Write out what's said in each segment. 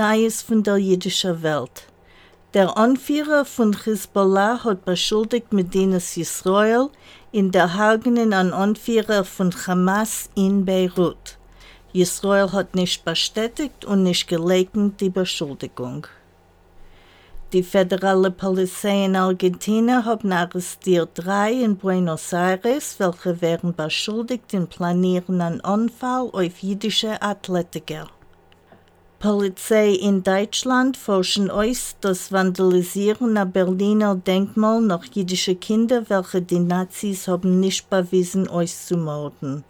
Neues von der jüdischen Welt. Der Anführer von Hezbollah hat beschuldigt Medinas Israel in der Hagenen an Anführer von Hamas in Beirut. Israel hat nicht bestätigt und nicht geleugnet die Beschuldigung. Die föderale Polizei in Argentinien haben arrestiert drei in Buenos Aires, welche wären beschuldigt im Planieren an Anfall auf jüdische Athletiker. Polizei in Deutschland forschen aus das Vandalisieren einer Berliner Denkmal nach jüdische Kinder, welche die Nazis haben nicht bewiesen auszumorden.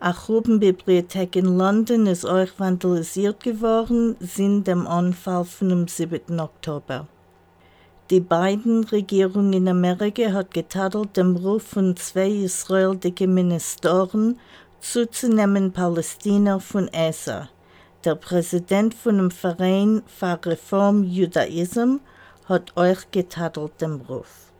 Auch Bibliothek in London ist auch vandalisiert geworden, sind dem Anfall von dem 7. Oktober. Die beiden Regierungen in Amerika hat getadelt dem Ruf von zwei israelischen Ministerien zuzunehmen Palästina von ESA. Der Präsident von dem Verein für Reform Judaism hat euch getadelt dem Ruf.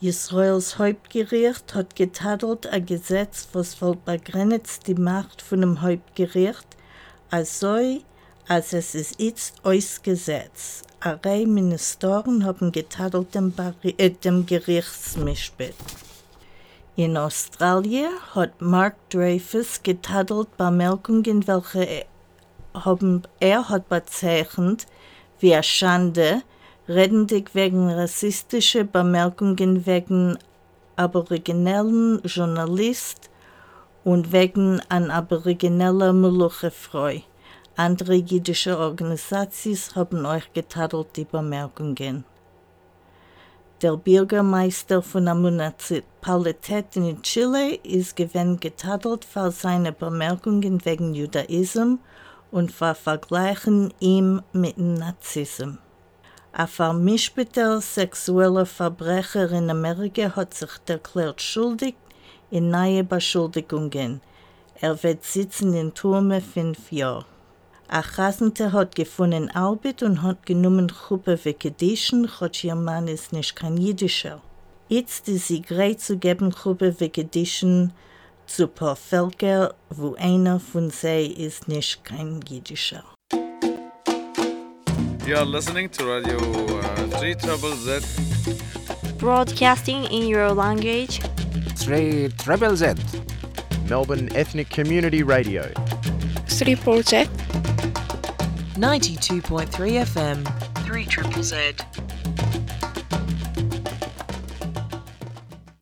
Israels Hauptgericht hat getadelt ein Gesetz, was wohl begrenzt die Macht von dem Hauptgericht, also als es ist jetzt ausgesetzt. Eine Reihe Ministerien haben getadelt dem, äh, dem Gerichtsmischbett. In Australien hat Mark Dreyfus getadelt Bemerkungen, welche haben, er hat bezeichnet wie eine Schande, redendig wegen rassistischer Bemerkungen wegen aboriginellen Journalist und wegen an aborigineller Muluchefreu. Andere jüdische Organisationen haben euch getadelt die Bemerkungen. Der Bürgermeister von der Municipalität in Chile ist gewinn getadelt für seine Bemerkungen wegen Judaismus und vergleichen ihn mit dem Nazismus. Ein vermischter sexueller Verbrecher in Amerika hat sich erklärt schuldig in neue Beschuldigungen. Er wird sitzen in Turme fünf Jahre. Ein Rasenter hat gefunden Arbeit und hat genommen Gruppe wie Kedischen, hat ihr Mann ist nicht kein Jüdischer. Jetzt ist sie bereit zu geben Gruppe wie Kedischen zu Völker, wo einer von sie ist nicht kein Jüdischer. You are listening to Radio uh, 3 Trouble Z. Broadcasting in your language. 3 Triple Z. Melbourne Ethnic Community Radio. 3 Z. 92.3 FM. 3 Triple Z.